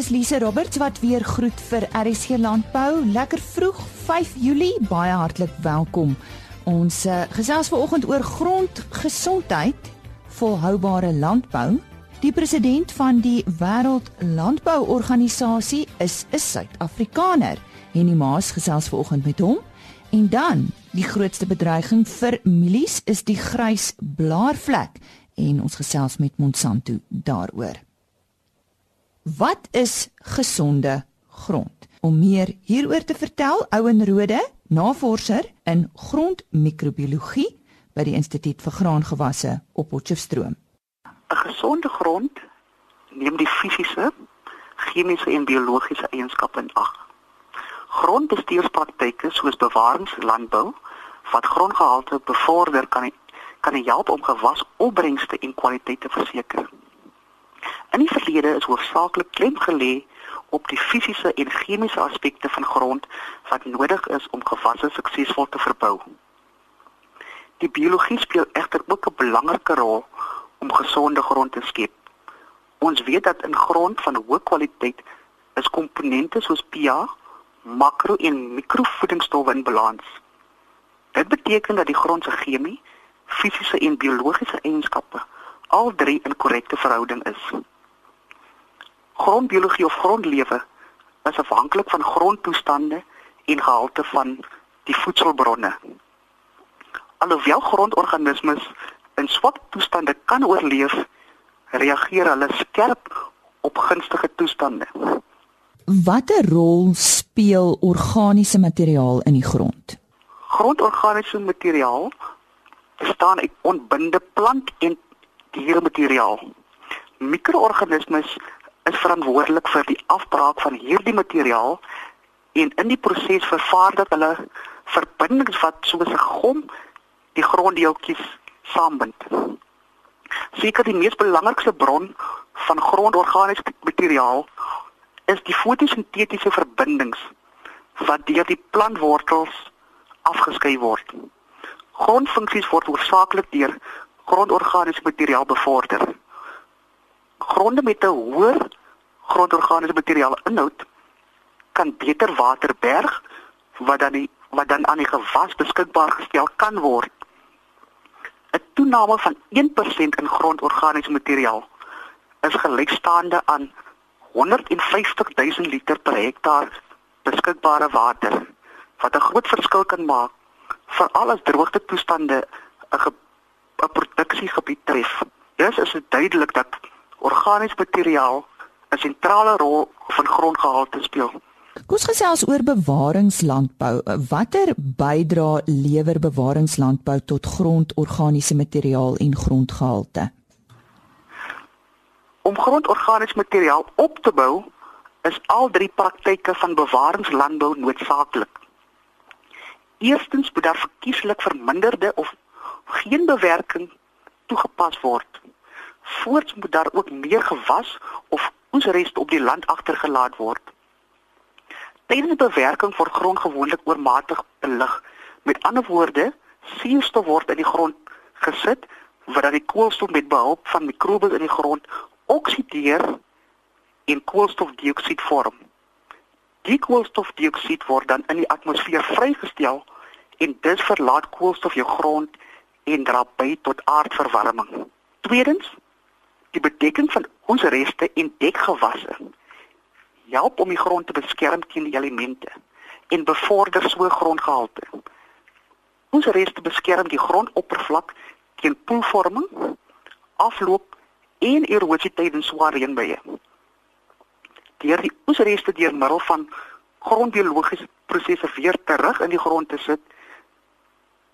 dis Lise Roberts wat weer groet vir RSG Landbou. Lekker vroeg 5 Julie, baie hartlik welkom. Ons uh, gesels vanoggend oor grondgesondheid, volhoubare landbou. Die president van die Wêreld Landbouorganisasie is 'n Suid-Afrikaner. Henny Maas gesels vanoggend met hom. En dan, die grootste bedreiging vir mielies is die grys blaarvlek en ons gesels met Monsanto daaroor. Wat is gesonde grond? Om meer hieroor te vertel, Ouen Rode, navorser in grondmikrobiologie by die Instituut vir Graangewasse op Potchefstroom. 'n Gesonde grond neem die fisiese, chemiese en biologiese eienskappe in ag. Grondbestuurspraktyke soos bewaringslandbou wat grondgehalte bevorder kan kan help om gewasopbrengste en kwaliteit te verseker. In die verlede is hoofsaaklik klem gelê op die fisiese en chemiese aspekte van grond wat nodig is om gewasse suksesvol te verbou. Die biologie speel egter ook 'n belangrike rol om gesonde grond te skep. Ons weet dat in grond van hoë kwaliteit is komponente soos pH, makro en mikrovoedingsstowwe in balans. Dit beteken dat die grond se chemie, fisiese en biologiese eienskappe al drie in korrekte verhouding is. Grondbiologie of grondlewe is afhanklik van grondtoestande en gehalte van die voedselbronne. Alhoewel grondorganismes in swak toestande kan oorleef, reageer hulle skerp op gunstige toestande. Watter rol speel organiese materiaal in die grond? Grondorganiese materiaal bestaan uit ontbinde plant en dieremateriaal. Mikroorganismes is verantwoordelik vir die afbraak van hierdie materiaal en in die proses vervaardig hulle verbindings wat soos 'n gom die gronddeeltjies saambind. Seker die mees belangrikste bron van grondorganiese materiaal is die fotosintetiese verbindings wat deur die plantwortels afgeskei word. Grondfunksies word hoofsaaklik deur grondorganiese materiaal bevorder gronde met 'n hoër grondorganiese materiaal inhoud kan beter water berg wat dan die wat dan aan die gewas beskikbaar gestel kan word. 'n Toename van 1% in grondorganiese materiaal is gelykstaande aan 150 000 liter per hektaar beskikbare water wat 'n groot verskil kan maak veral as droogte toestande 'n 'n produksiegebied tref. Dus is dit duidelik dat organiese materiaal 'n sentrale rol van grondgehalte speel. Kom ons gesels oor bewaringslandbou. Watter bydra lewer bewaringslandbou tot grondorganiese materiaal en grondgehalte? Om grondorganiese materiaal op te bou, is al drie praktyke van bewaringslandbou noodsaaklik. Eerstens moet daar verkieslik verminderde of geen bewerking toegepas word. Voorts moet daar ook meer gewas of oesreste op die land agtergelaat word. Tydens bewerking word grond gewoonlik oormatig belig. Met ander woorde, suurstof word in die grond gesit wat dan die koolstof met behulp van mikrobes in die grond oksideer en koolstofdioksied vorm. Die koolstofdioksied word dan in die atmosfeer vrygestel en dit verlaat koolstof jou grond en dra by tot aardverwarming. Tweedens, die bedekking van ons reste en dekgewasse help om die grond te beskerm teen die elemente en bevorder so grondgehalte. Ons reste beskerm die grondoppervlak teen poelvorming, afloop en erosie tydens swaar reënbuie. Deur die oesreste deur middel van grondbiologiese prosesse weer terug in die grond te sit,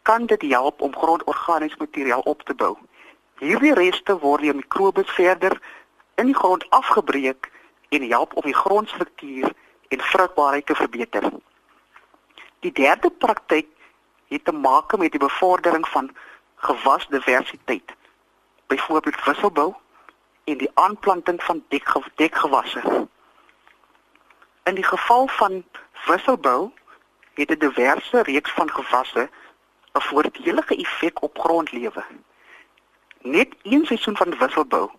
kan dit help om grondorganiese materiaal op te bou. Hierdie reste word deur mikrobes verder in die grond afgebreek en help om die grondstruktuur en vrugbaarheid te verbeter. Die derde praktyk het te maak met die bevordering van gewasdiversiteit. Byvoorbeeld wisselbou en die aanplanting van dekgewasse. In die geval van wisselbou het 'n diverse reeks van gewasse 'n voordelige effek op grondlewe. Net een seisoen van wisselbou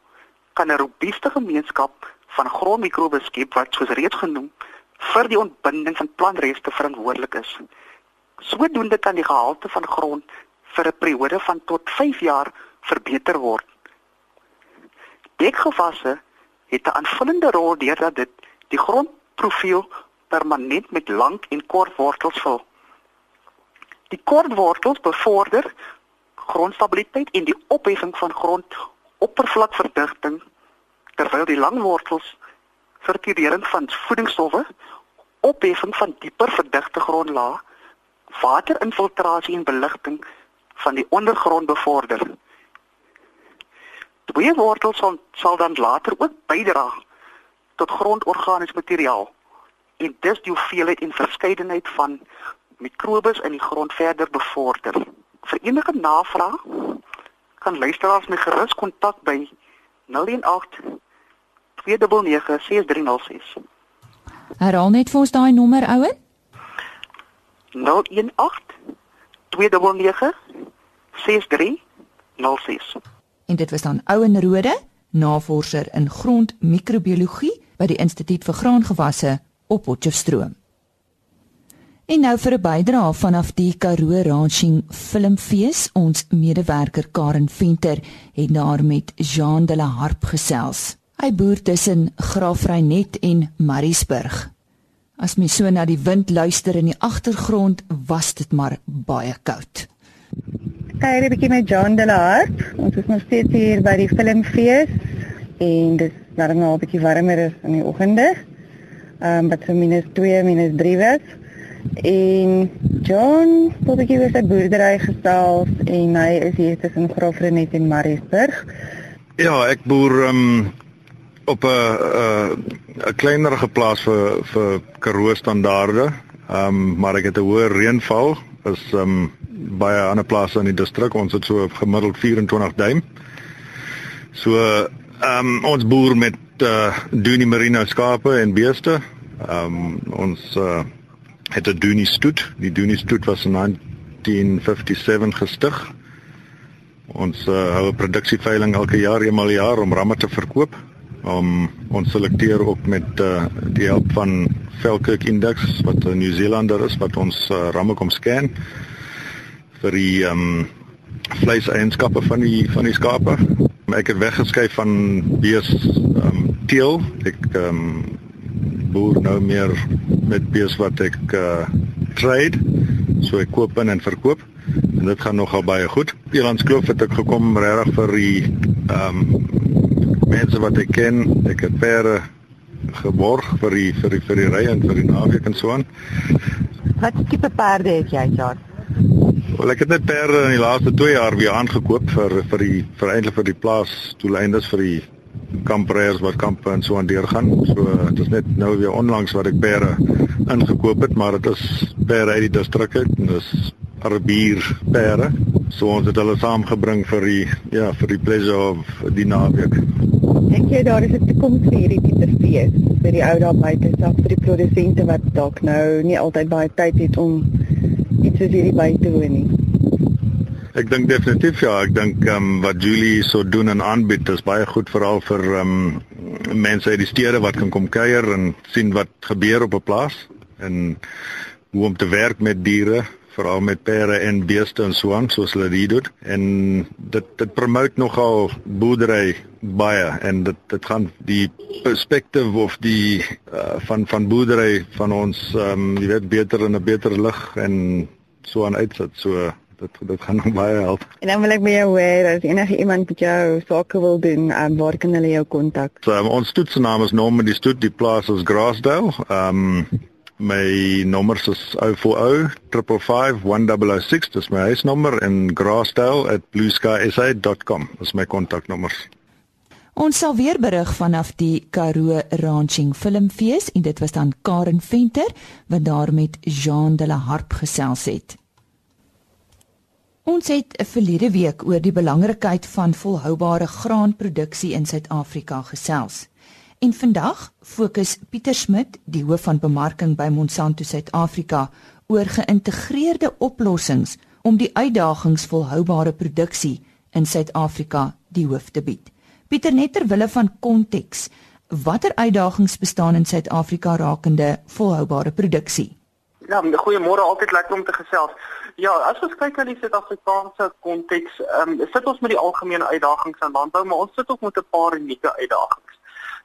kan 'n robuuste gemeenskap van grondmikrobes skep wat soos reeds genoem vir die ontbinding van plantreste verantwoordelik is. Sodoende kan die gehalte van grond vir 'n periode van tot 5 jaar verbeter word. Dekgewasse het 'n aanvullende rol deurdat dit die grondprofiel permanent met lang en kort wortels vul. Die kort wortels bevorder grondstabiliteit en die opheffing van grondoppervlakverdigting terwyl die lang wortels vertering van voedingsstowwe, opheffing van dieper verdigte grondlaag, waterinfiltrasie en beligting van die ondergrond bevorder. Twee wortels sal, sal dan later ook bydra tot grondorganiese materiaal en dus die hoeveelheid en verskeidenheid van mikrobes in die grond verder bevorder. Vir enige navraag kan luisteraars my gerus kontak by 018 2996306. Herhaal net vir ons daai nommer ouer. 018 299 6306. En dit was dan Ouen Rode, navorser in grondmikrobiologie by die Instituut vir Graangewasse op Potchefstroom. En nou vir 'n bydrae vanaf die Karoo Ranching Filmfees, ons medewerker Karen Venter het daar met Jean de la Harp gesels. Hy boer tussen Graafrenet en Mariesburg. As mens so na die wind luister in die agtergrond, was dit maar baie koud. Kyk, 'n bietjie met John de la Harp. Ons is nog steeds hier by die Filmfees en dit is nou 'n bietjie warmer is in die oggende. Ehm um, wat so minus 2, minus 3 was. En John, wat ek hier op boerdery gestel en hy is hier tussen Graafrenet en Mariesburg. Ja, ek boer um, op 'n 'n kleinerige plaas vir vir Karoo standaarde. Ehm um, maar ek het 'n hoë reënval is ehm um, baie ander plase in die distrik. Ons het so gemiddeld 24 duim. So ehm um, ons boer met uh Dunie Merino skape en beeste. Ehm um, ons uh het 'n Dunie stoet. Die Dunie stoet was in 1957 gestig. Ons uh, hou 'n produksieveiling elke jaar eenmal per jaar om ramme te verkoop. Um, ons selekteer ook met uh, die help van Falkirk Index wat 'n New Zealander is wat ons uh, ramme kom scan vir die ehm um, vleiseienskappe van die van die skape. Ek het weggeskuif van bees ehm um, teel. Ek ehm boer nou meer met bees wat ek uh, trade. So ek koop in en verkoop en dit gaan nogal baie goed. Elandskloof het ek gekom regtig vir die ehm um, mense wat ek ken. Ek het perde geborg vir die vir die vir die ry en vir die naweek en so aan. Wat tipe perde het jy, Jacques? Wel ek het net perde in die laaste 2 jaar weer aangekoop vir vir die vir eintlik vir die plaas doeleindes vir die kampreers wat kampe en so aan deurgaan. So dit is net nou weer onlangs wat ek perde ingekoop het, maar dit is perde uit die distrik uit en dis Arabier perde. So ons het hulle saamgebring vir die ja, vir die pleasure of die naweek. Dink jy daar is 'n toekoms vir hierdie tipe fees vir die ou daar buite, selfs vir die produsente wat dalk nou nie altyd baie tyd het om iets soos hierdie by te woon nie. Ek dink definitief ja, ek dink ehm um, wat Julie so doen en aanbied is baie goed veral vir ehm um, mense uit die stede wat kan kom kuier en sien wat gebeur op 'n plaas en hoe om te werk met diere veral met perde en beeste en so aan soos hulle dit doen. En dit dit promote nogal boerdery baie en dit dit gaan die perspektief of die uh, van van boerdery van ons ehm um, jy weet beter in 'n beter lig en so aan uitsit. So dit dit gaan nog baie help. En dan wil ek by jou hoor as enige iemand met jou sake wil doen, um, waar kan hulle jou kontak? So um, ons stoetsnaam is Norman die stoet die plaas is Grassdale. Ehm um, my nommer is 040 555 1006 dis my huisnommer en grassdale@blueskysa.com is my kontaknommers. Ons sal weer berig vanaf die Karoo Ranching Filmfees en dit was dan Karen Venter wat daar met Jean de la Harp gesels het. Ons het verlede week oor die belangrikheid van volhoubare graanproduksie in Suid-Afrika gesels. En vandag fokus Pieter Smit, die hoof van bemarking by Monsanto Suid-Afrika, oor geïntegreerde oplossings om die uitdagings volhoubare produksie in Suid-Afrika die hoof te bied. Pieter net ter wille van konteks, Watter uitdagings bestaan in Suid-Afrika rakende volhoubare produksie? Ja, goeiemôre, altyd lekker om te gesels. Ja, as ons kyk na die Suid-Afrikaanse konteks, ehm um, sit ons met die algemene uitdagings aan landbou, maar ons sit ook met 'n paar unieke uitdagings.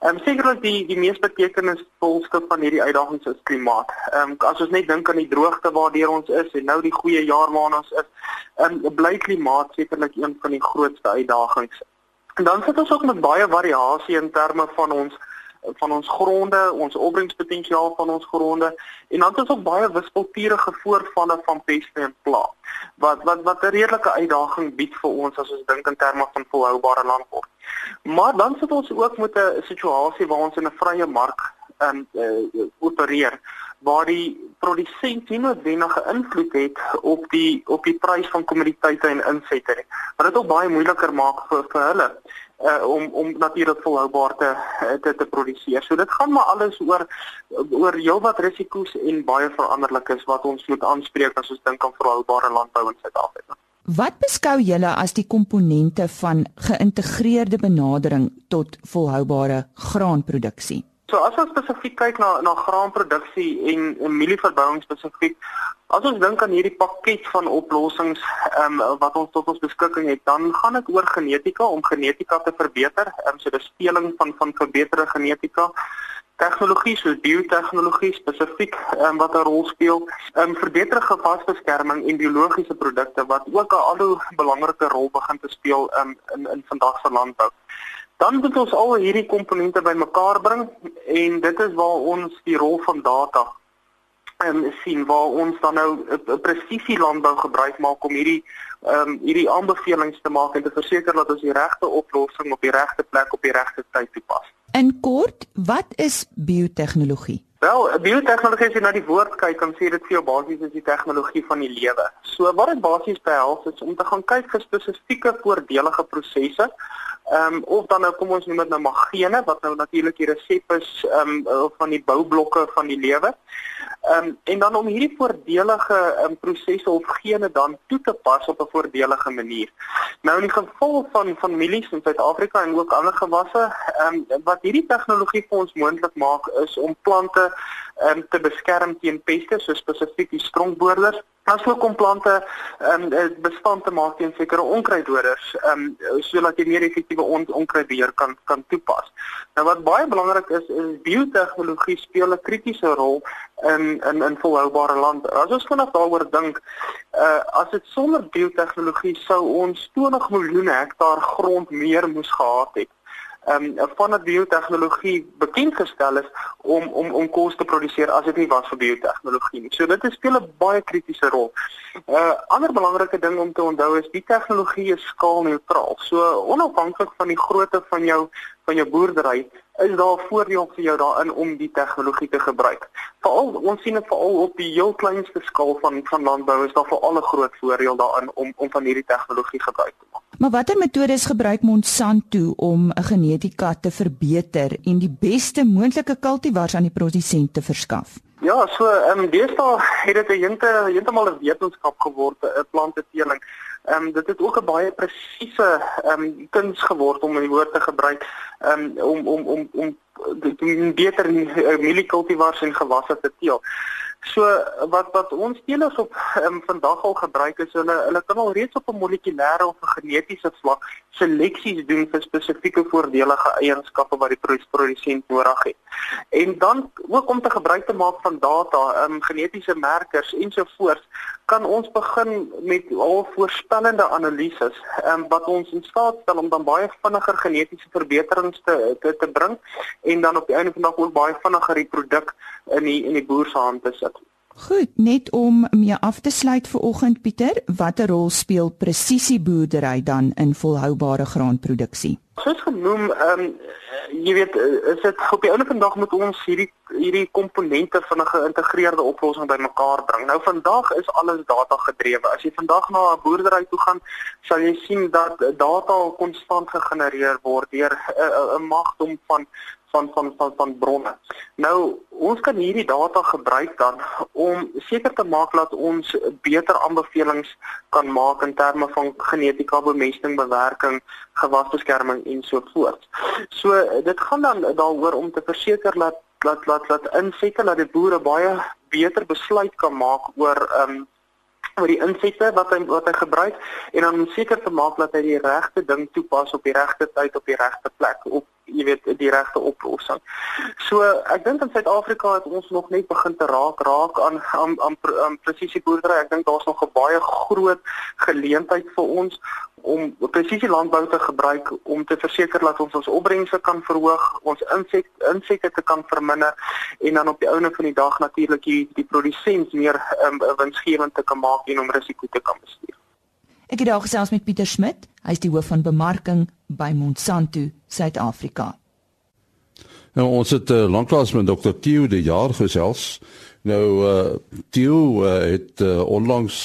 Ehm um, sekerlik die die mees betekenisvolste van hierdie uitdagings is klimaat. Ehm um, as ons net dink aan die droogte waardeur ons is en nou die goeie jaar waarna ons is, ehm um, bly klimaat sekerlik een van die grootste uitdagings. En dan sit ons ook met baie variasie in terme van ons van ons gronde, ons opbrengspotensiaal van ons gronde en dan is ook baie wispelturige voorvalle van peste en pla. Wat wat wat 'n redelike uitdaging bied vir ons as ons dink in terme van volhoubare landbou. Maar dan sit ons ook met 'n situasie waar ons in 'n vrye mark in uh, opereer waar die produsent nie noodwendige invloed het op die op die prys van kommoditeite en insette nie. Wat dit ook baie moeiliker maak vir vir hulle uh, om om natuurlik volhoubaar te, te te produseer. So dit gaan maar alles oor oor heelwat risiko's en baie veranderlikes wat ons moet aanspreek as ons dink aan volhoubare landbou in Suid-Afrika. Wat beskou julle as die komponente van geïntegreerde benadering tot volhoubare graanproduksie? So as ons spesifiek kyk na na graanproduksie en, en mielieverbouing spesifiek, as ons dink aan hierdie pakket van oplossings um, wat ons tot ons beskikking het, dan gaan dit oor genetika om genetika te verbeter, um, so die speling van van verbeterde genetika. Tegnologie so biotehnologie spesifiek um, wat 'n rol speel. In um, verbeterde gewasbeskerming en biologiese produkte wat ook 'n al hoe belangriker rol begin te speel um, in in vandag se landbou dan moet ons al hierdie komponente bymekaar bring en dit is waar ons die rol van data en um, sien waar ons dan nou 'n presisie landbou gebruik maak om hierdie ehm um, hierdie aanbevelings te maak en te verseker dat ons die regte oplossing op die regte plek op die regte tyd toepas. In kort, wat is biotehnologie? Wel, biotehnologie as jy na die woord kyk, kan sê dit vir jou basies is die tegnologie van die lewe. So wat dit basies behels is om te gaan kyk vir spesifieke voordelige prosesse Ehm um, of dan nou kom ons noem dit nou magene wat nou natuurlik die resep is ehm um, van die boublokke van die lewe. Ehm um, en dan om hierdie voordelige um, prosesse of gene dan toe te pas op 'n voordelige manier. Nou in die geval van van mielies in Suid-Afrika en ook ander gewasse, ehm um, wat hierdie tegnologie vir ons moontlik maak is om plante um, te beskerm teen peste, so spesifiek die stronkboorders asook om plante um, bestand te maak teen sekere onkruiddoders um, sodat jy meer effektiewe on onkruidbeheer kan kan toepas. Nou wat baie belangrik is is biotehnologie speel 'n kritiese rol in in in volhoubare land. As ons vanaf daaroor dink, uh as dit sonder biotehnologie sou ons 20 miljoen hektaar grond meer moes gehad het um, van dat biotehnologie bekend gestel is om om om kos te produseer as dit nie was vir biotehnologie nie. So dit speel 'n baie kritiese rol. 'n uh, Ander belangrike ding om te onthou is die tegnologie is skaalneutraal. So onafhanklik van die grootte van jou van jou boerdery is daar voordeel vir jou daarin om die tegnologie te gebruik. Veral ons sien dit veral op die heel kleinste skaal van van landbou is daar veral 'n groot voordeel daarin om om van hierdie tegnologie gebruik te maak. Maar watter metodes gebruik Monsanto om 'n genetika te verbeter en die beste moontlike kultivars aan die produsent te verskaf? Ja, so ehm um, deesdae het dit 'n heeltemal 'n wetenskap geword, 'n planteteeling. Ehm um, dit het ook 'n baie presiese ehm um, kuns geword om die woord te gebruik ehm um, om om om om beter uh, mieliekultivars en gewasse te teel. So wat wat ons teelers op um, vandag al gebruik is hulle hulle kan al reeds op 'n molekulêre of 'n genetiese vlak seleksies doen vir spesifieke voordelige eienskappe wat die produsent nodig het. En dan ook om te gebruik te maak van data, um, genetiese merkers ensovoorts, kan ons begin met al voorspellende analises um, wat ons in staat stel om dan baie vinniger genetiese verbeterings te te, te bring en dan op die einde van die dag ook baie vinniger die produk in die in die boer se hand te sit. Goed, net om mee af te sluit vir oggend Pieter, watter rol speel presisieboerdery dan in volhoubare graanproduksie? Soos genoem, ehm um, jy weet, is dit op die einde van die dag moet ons hierdie hierdie komponente van 'n geïntegreerde oplossing bymekaar bring. Nou vandag is alles data gedrewe. As jy vandag na 'n boerdery toe gaan, sal jy sien dat data konstant gegenereer word deur 'n magdom van van van van van bronne. Nou ons kan hierdie data gebruik dan om seker te maak dat ons beter aanbevelings kan maak in terme van genetika bemesting, bewerking, gewasbeskerming en so voort. So dit gaan dan daaroor om te verseker dat dat dat dat insette dat die boere baie beter besluit kan maak oor ehm um, oor die insette wat hy wat hy gebruik en dan seker te maak dat hy die regte ding toepas op die regte tyd op die regte plek op jy weet die regte oplossing. So ek dink in Suid-Afrika het ons nog net begin te raak raak aan aan aan, aan presisie boerdery. Ek dink daar's nog 'n baie groot geleentheid vir ons om presisie landbou te gebruik om te verseker dat ons ons opbrengste kan verhoog, ons insek insekte te kan verminder en dan op die ouene van die dag natuurlik die die produsent meer um, winsgewend te kan maak en om risiko te kan bestuur. Ek het daar gesels met Pieter Smit, hy is die hoof van bemarking by Monsanto Suid-Afrika. Nou ons het uh, lanklaas met Dr. Theo die jaar gesels. Nou uh, Theo uh, het uh, onlangs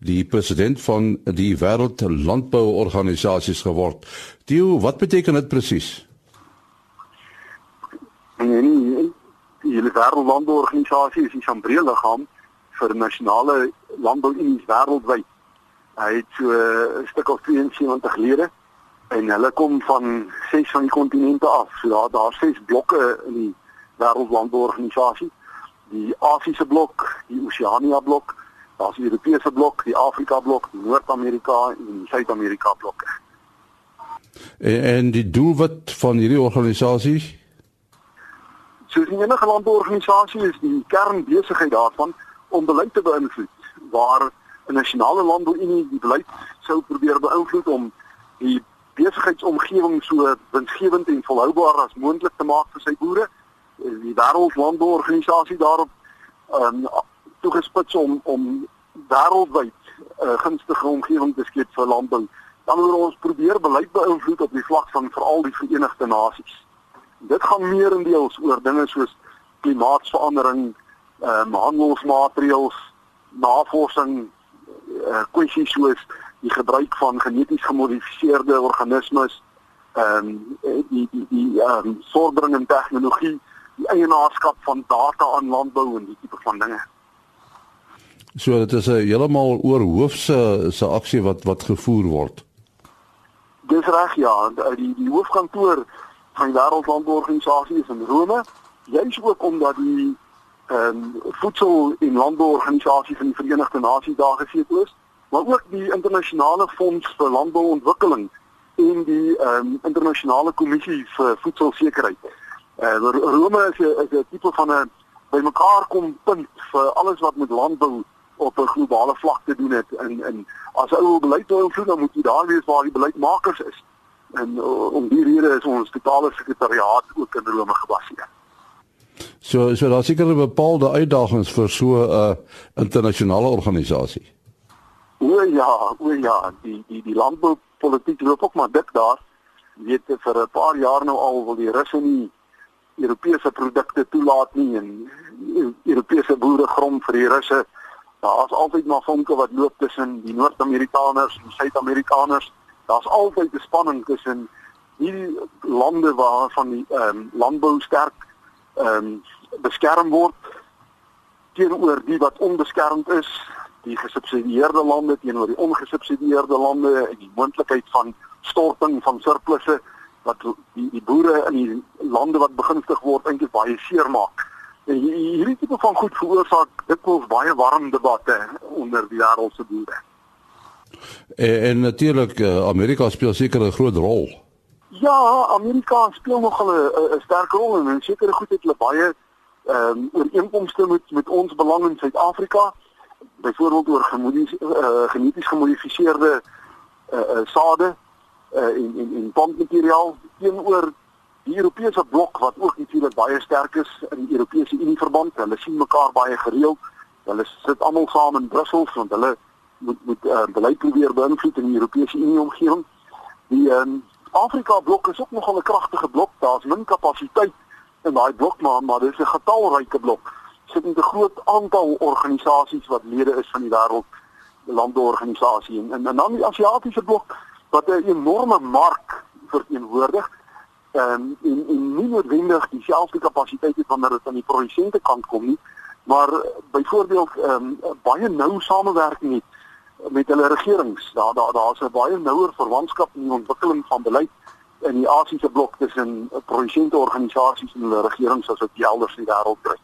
die president van die Wêreld Landbouorganisasies geword. Theo, wat beteken dit presies? Nee, nee, die Wêreld Landbouorganisasie is 'n sambreel-liggaam vir nasionale landbouunies wêreldwyd. Hy het so 'n stuk of 72 lede en hulle kom van ses van die kontinente af. So daar daar's ses blokke in die Wêreldlandbouorganisasie. Die Asiëse blok, die Oseania blok, daar's die Europese blok, die Afrika blok, Noord-Amerika en Suid-Amerika blokke. En, en die doel wat van hierdie organisasie? So die enige landbouorganisasie is die kernbesigheid daarvan om beleid te beïnvloed waar 'n nasionale landbouunie die beleid sou probeer beïnvloed om die besigheidsomgewing so winsgewend en volhoubaar as moontlik te maak vir sy boere. Die wêreldlandbouorganisasie daarop ehm um, toegespits om om wêreldwyd 'n uh, gunstige omgewing te skep vir landbou. Dan moet ons probeer beleid beïnvloed op die vlak van veral die Verenigde Nasies. Dit gaan meer in deels oor dinge soos klimaatsverandering, ehm um, handelsmaatreëls, navorsing, uh, kwessies soos die gebruik van geneties gemodifiseerde organismes, ehm um, die die die ehm um, vordering in tegnologie, die eienaarskap van data aan landbou en die tipe van dinge. So dit is 'n heeltemal oor hoofse se aksie wat wat gevoer word. Dis reg ja, die die hoofkantoor van die Wêreldlandbouorganisasie is in Rome, juis ook omdat die ehm um, voedsel en landbouorganisasie van die Verenigde Nasies daar gesetel is, maar ook die internasionale fonds vir landbouontwikkeling en die ehm um, internasionale kommissie vir voedselsekerheid. Eh uh, Rome is 'n is 'n tipe van 'n bymekaar kom punt vir alles wat met landbou op 'n globale vlak te doen het en en as ou beleid wil invloed dan moet jy daar wees waar die beleidsmakers is. En uh, om die rede is ons totale sekretariaat ook in Rome gebaseer. So so daar seker 'n bepaalde uitdagings vir so 'n uh, internasionale organisasie. O ja, o ja, die die die landboupolitiek loop ook maar dik daar. Weet vir 'n paar jaar nou al wil die Russe nie Europese produkte toelaat nie en Europese boere grom vir die Russe. Daar's altyd maar vonke wat loop tussen die Noord-Amerikaners en Suid-Amerikaners. Daar's altyd 'n spanning tussen hierdie lande waar van die ehm um, landbou sterk ehm um, beskerm word teenoor die wat onbeskermd is, die gesubsidieerde lande teenoor die ongesubsidieerde lande en die moontlikheid van storting van surplusse wat die die boere in die lande wat begunstig word eintlik baie seermaak. En hierdie tipe van goed veroorsaak dikwels baie warm debatte onder die wêreldse boere. En, en natuurlik eh, Amerika speel seker 'n groot rol. Ja, Amerika speel nog 'n sterk rol en in sekere goed het hulle baie ehm um, ooreenkomste met met ons belang in Suid-Afrika. Byvoorbeeld oor gemodies, uh, geneties gemodifiseerde uh, uh, sade uh, en en en plantmateriaal teenoor die Europese blok wat ook natuurlik baie sterk is in die Europese Unie verband. Hulle sien mekaar baie gereeld. Hulle sit almal saam in Brussel want hulle moet moet uh, beleid probeer beïnvloed in die Europese Unie omgewing. Die um, Afrika blok is ook nogal 'n kragtige blok. Daar's min kapasiteit in daai blok maar maar dis 'n getalryke blok. Sit met 'n groot aantal organisasies wat lede is van die wêreld landbouorganisasie en, en en dan die Asiatiese blok wat 'n enorme mark verteenwoordig ehm en en nie noodwendig dieselfde kapasiteit het wanneer dit aan die produsente kant kom nie, maar byvoorbeeld ehm um, baie nou samewerking het met hulle regerings. Daar daar daar's 'n baie nouer verwantskap in die ontwikkeling van beleid in die Asiëse blok tussen produsente organisasies en hulle regerings as wat elders in die wêreld kry.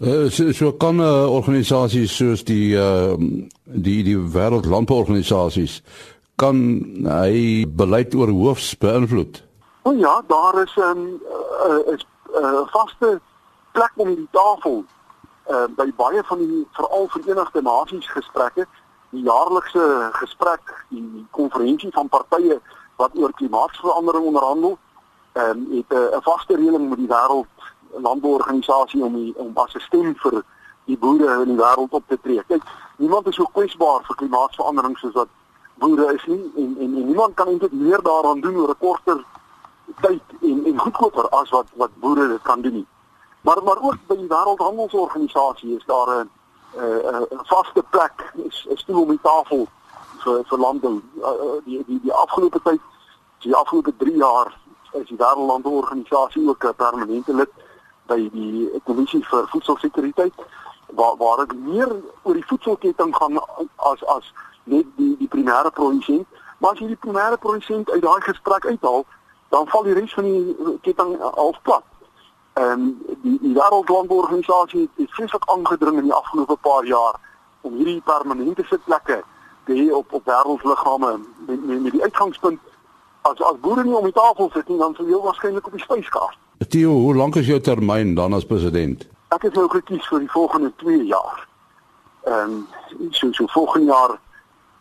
Uh, so, so kan uh, organisasie soos die uh, die die wêreldlandbouorganisasies kan hy beleid oor hoofs beïnvloed. O ja, daar is 'n um, uh, is 'n uh, vaste plek om die tafel uh, by baie van die veral Verenigde Nasies gesprekke, die jaarlikse gesprek, die konferensie van partye wat oor klimaatsverandering onderhandel, ehm um, het 'n uh, vaste reëling met die wêreld landbouorganisasie om die, om as 'n stem vir die boere in die wêreld op te tree. Kyk, niemand is so kwesbaar vir klimaatsverandering soos wat boere is nie en en, en niemand kan eintlik meer daaraan doen oor 'n korter tyd en en goedkoper as wat wat boere dit kan doen nie. Maar maar ook by die wêreldhandelsorganisasie is daar 'n 'n vaste plek 'n stoel om die tafel vir vir landbou. Uh, die die die afgelope tyd, die afgelope 3 jaar is die wêreldhandelsorganisasie ook 'n permanente lid by die kommissie vir voedselsekuriteit waar waar dit meer oor die voedselketting gaan as as net die die primêre produsent. Maar as jy die primêre produsent uit daai gesprek uithaal, dan val die res van die ketting half plat. Ehm um, die die wêreldlandbouorganisasie het vreeslik aangedring in die afgelope paar jaar om hierdie permanente sitplekke te hê op op wêreldliggame met, met met die uitgangspunt as as boere nie om die tafel sit nie dan sou jy waarskynlik op die spyskaart. Theo, hoe lank is jou termyn dan as president? Ek is nou gekies vir die volgende 2 jaar. Ehm um, so so volgende jaar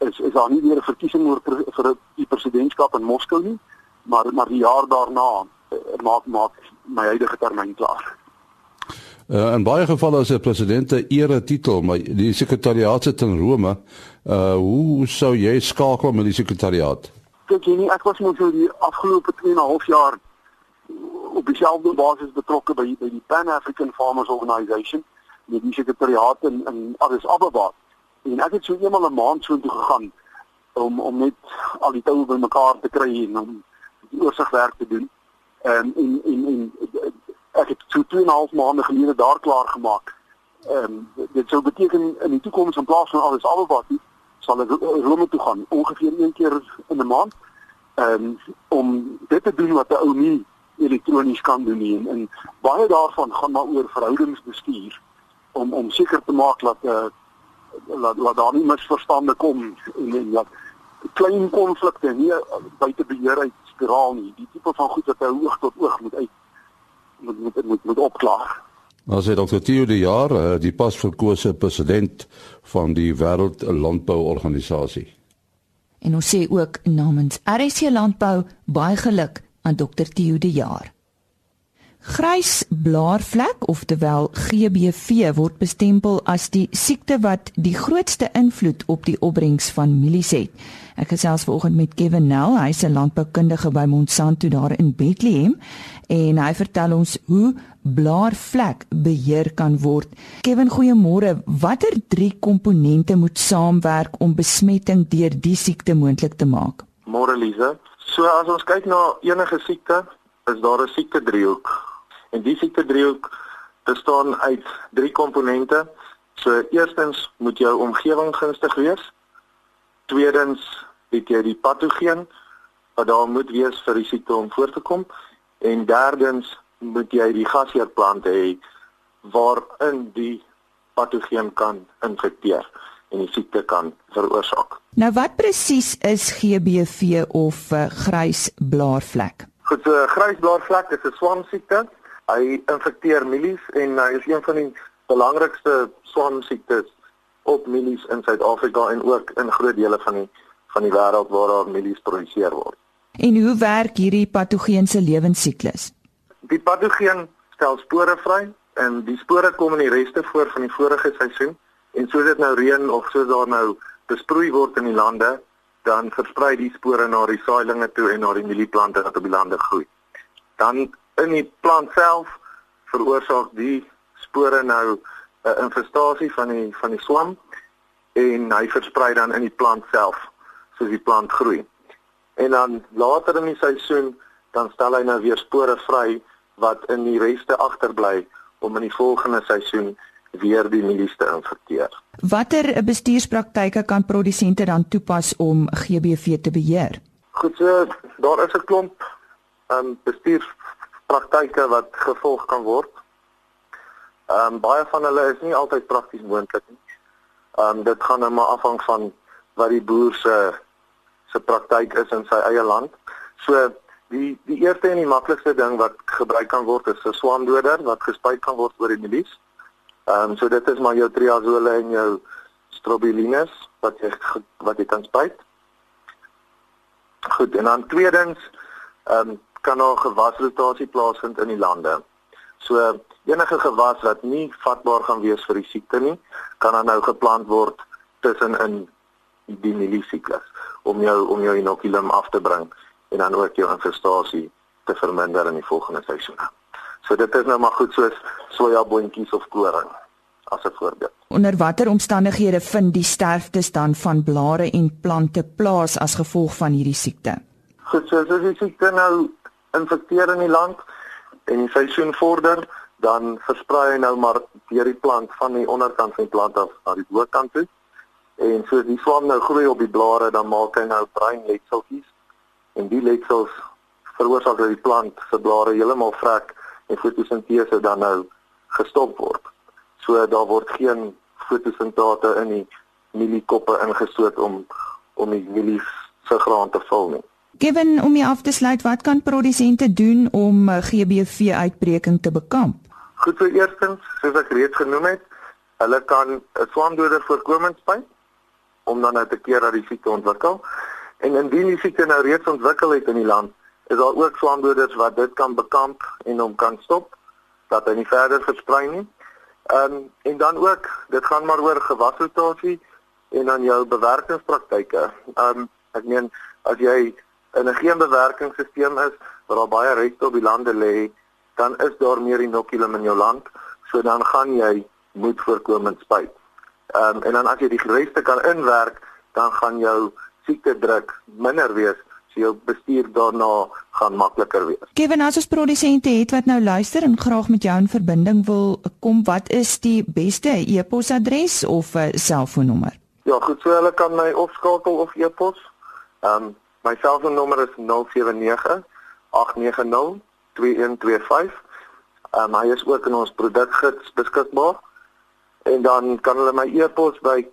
is is daar nie weer 'n verkiesing oor vir die presidentskap in Moskou nie, maar maar die jaar daarna uh, maak maak my huidige termyn klaar. Uh, in baie gevalle as 'n president 'n ere titel, maar die sekretariaat sit in Rome. Uh hoe sou jy skakel met die sekretariaat? Kyk jy nie, ek was nou vir die afgelope 2 en 'n half jaar op dieselfde basis betrokke by by die Pan African Farmers Organisation met die sekretariaat in in Addis Ababa. En ek het so eenmal 'n maand so toe gegaan om om net al die toue bymekaar te kry en om die oorsigwerk te doen. Ehm en en en ek het so 2 en 'n half maande gelede daar klaar gemaak. Ehm um, dit sou beteken in die toekoms in plaas van alles alhoewel sal ek Rome toe gaan ongeveer een keer in 'n maand. Ehm um, om dit te doen wat 'n ou nie elektronies kan doen nie en, en baie daarvan gaan maar oor verhoudingsbestuur om om seker te maak dat eh uh, dat, dat daar nie misverstande kom en en dat klein konflikte nie buite beheer uit spiraal nie. Die tipe van goed wat hy oog tot oog moet uit moet moet moet, moet opklaar. Ons het Dr. Theo de Jaar, eh, die pas verkose president van die Wêreld Landbouorganisasie. En ons sê ook namens RSC Landbou baie geluk aan Dr. Theo de Jaar. Grys blaarvlek oftewel GBV word bestempel as die siekte wat die grootste invloed op die opbrengs van mielies het. Ek gesels vanoggend met Kevin Nel, hy's 'n landboukundige by Monsanto daar in Bethlehem en hy vertel ons hoe blaarvlek beheer kan word. Kevin, goeiemôre. Watter drie komponente moet saamwerk om besmetting deur die siekte moontlik te maak? Môre Lize. So as ons kyk na enige siekte, is daar 'n siekte driehoek En die siekte driehoek bestaan uit drie komponente. So eerstens moet jou omgewing gunstig wees. Tweedens het jy die patogeen wat daar moet wees vir die siekte om voort te kom. En derdens moet jy die gasheerplant hê waarin die patogeen kan infekteer en die siekte kan veroorsaak. Nou wat presies is GBV of uh, grys blaarvlek? Goed, so, grys blaarvlek is 'n swansiekte Hy infekteer mielies en hy is een van die belangrikste swansiektes op mielies in Suid-Afrika en ook in groot dele van die van die wêreld waar daar mielies geproduseer word. En hoe werk hierdie patogeen se lewensiklus? Die patogeen stel spore vry en die spore kom in die reste voor van die vorige seisoen en soos dit nou reën of soos daar nou besproei word in die lande, dan versprei die spore na die saailinge toe en na die mielieplante wat op die lande groei. Dan in die plant self veroorsaak die spore nou 'n uh, infestasie van die van die swam en hy versprei dan in die plant self soos die plant groei. En dan later in die seisoen dan stel hy nou weer spore vry wat in die reste agterbly om in die volgende seisoen weer die mielies te infekteer. Watter bestuurspraktyke kan produsente dan toepas om GBV te beheer? Goed, so, daar is 'n klomp um bestuurspraktyke wat gevolg kan word. Um baie van hulle is nie altyd prakties moontlik nie. Um dit gaan nou maar afhang van wat die boer se se praktyk is in sy eie land. So die die eerste en die maklikste ding wat gebruik kan word is 'n swamdoder wat gespuit kan word oor die mielies. Ehm um, so dit is maar jou triazole en jou strobilines wat jy wat jy kan spuit. Goed, en dan tweedens ehm um, kan daar gewasrotasie plaasvind in die lande. So enige gewas wat nie vatbaar gaan wees vir die siekte nie, kan dan nou geplant word tussen in die mieliesiklus om jou om jou inoculum af te bring en dan ook jou infestasie te verminder in die volgende seisoene. So dit is nou maar goed soos sojaboontjies of koring as 'n voorbeeld. Onder watter omstandighede vind die sterftes dan van blare en plante plaas as gevolg van hierdie siekte? Goed, so as die siekte nou infekteer in die land en die seisoen vorder, dan versprei hy nou maar deur die plant van die onderkant van die plant af na die bokant toe. En so die swam nou groei op die blare, dan maak hy nou bruin letseltjies en die letsels veroorsaak dat die plant se blare heeltemal vrek en fotosintese dan nou gestop word. So daar word geen fotosintate in die mieliekoppe ingestoot om om die mielies se graan te vul nie. Given om jy af te sluit, wat kan produsente doen om eh, GBV uitbreking te bekamp? Goed, so eerstens, soos ek reeds genoem het, hulle kan 'n swamdoder voorkomingsspyn om dan nou te keer dat die siekte ontwikkel. En indien die siekte nou reeds ontwikkel het in die land, is daar ook swamdoders wat dit kan bekamp en hom kan stop dat hy nie verder versprei nie. Ehm um, en dan ook, dit gaan maar oor gewasrotasie en dan jou bewerkingspraktyke. Ehm um, ek meen as jy in 'n geen bewerkingsstelsel is waar daar baie reste op die lande lê, dan is daar meer inoculum in jou land, so dan gaan jy moet voorkomend spuit. Ehm um, en dan as jy die reste kan inwerk, dan gaan jou siekte druk minder wees so jou bestuur daarna gaan makliker wees. Kevin, as ons produsente het wat nou luister en graag met jou in verbinding wil kom, wat is die beste e-posadres of 'n selfoonnommer? Ja, goed, so hulle kan my opskakel of e-pos. Ehm um, my selfoonnommer is 079 890 2125. Ehm um, hy is ook in ons produkgids beskikbaar. En dan kan hulle my e-pos by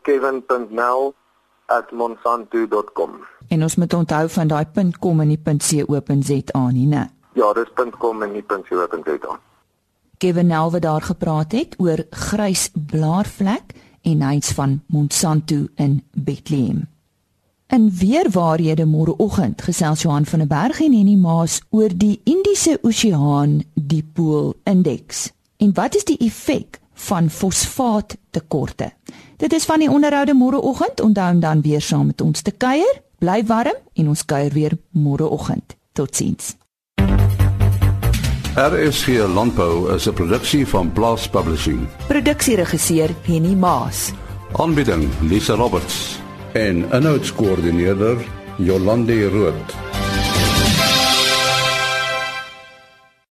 kevin.nel@monsanto.com. En ons moet onthou van daai .com en nie .co.za nie, né? Ja, dis .com en nie .co.za. Kevin Nelwe daar gepraat het oor grys blaarvlek en hy's van Monsanto in Bethlehem. In weer waarhede môreoggend gesels Johan van der Berg en Henny Maas oor die Indiese Oseaan dipool indeks. En wat is die effek van fosfaattekorte? Dit is van die onderhoude môreoggend. Onthou dan weer saam met ons te kuier. Bly warm en ons kuier weer môreoggend. Totsiens. RSG Landbou is 'n produksie van Blast Publishing. Produksieregisseur Henny Maas. Aanbieding Lisa Roberts en 'n notas koördineerder Jolande Rooi.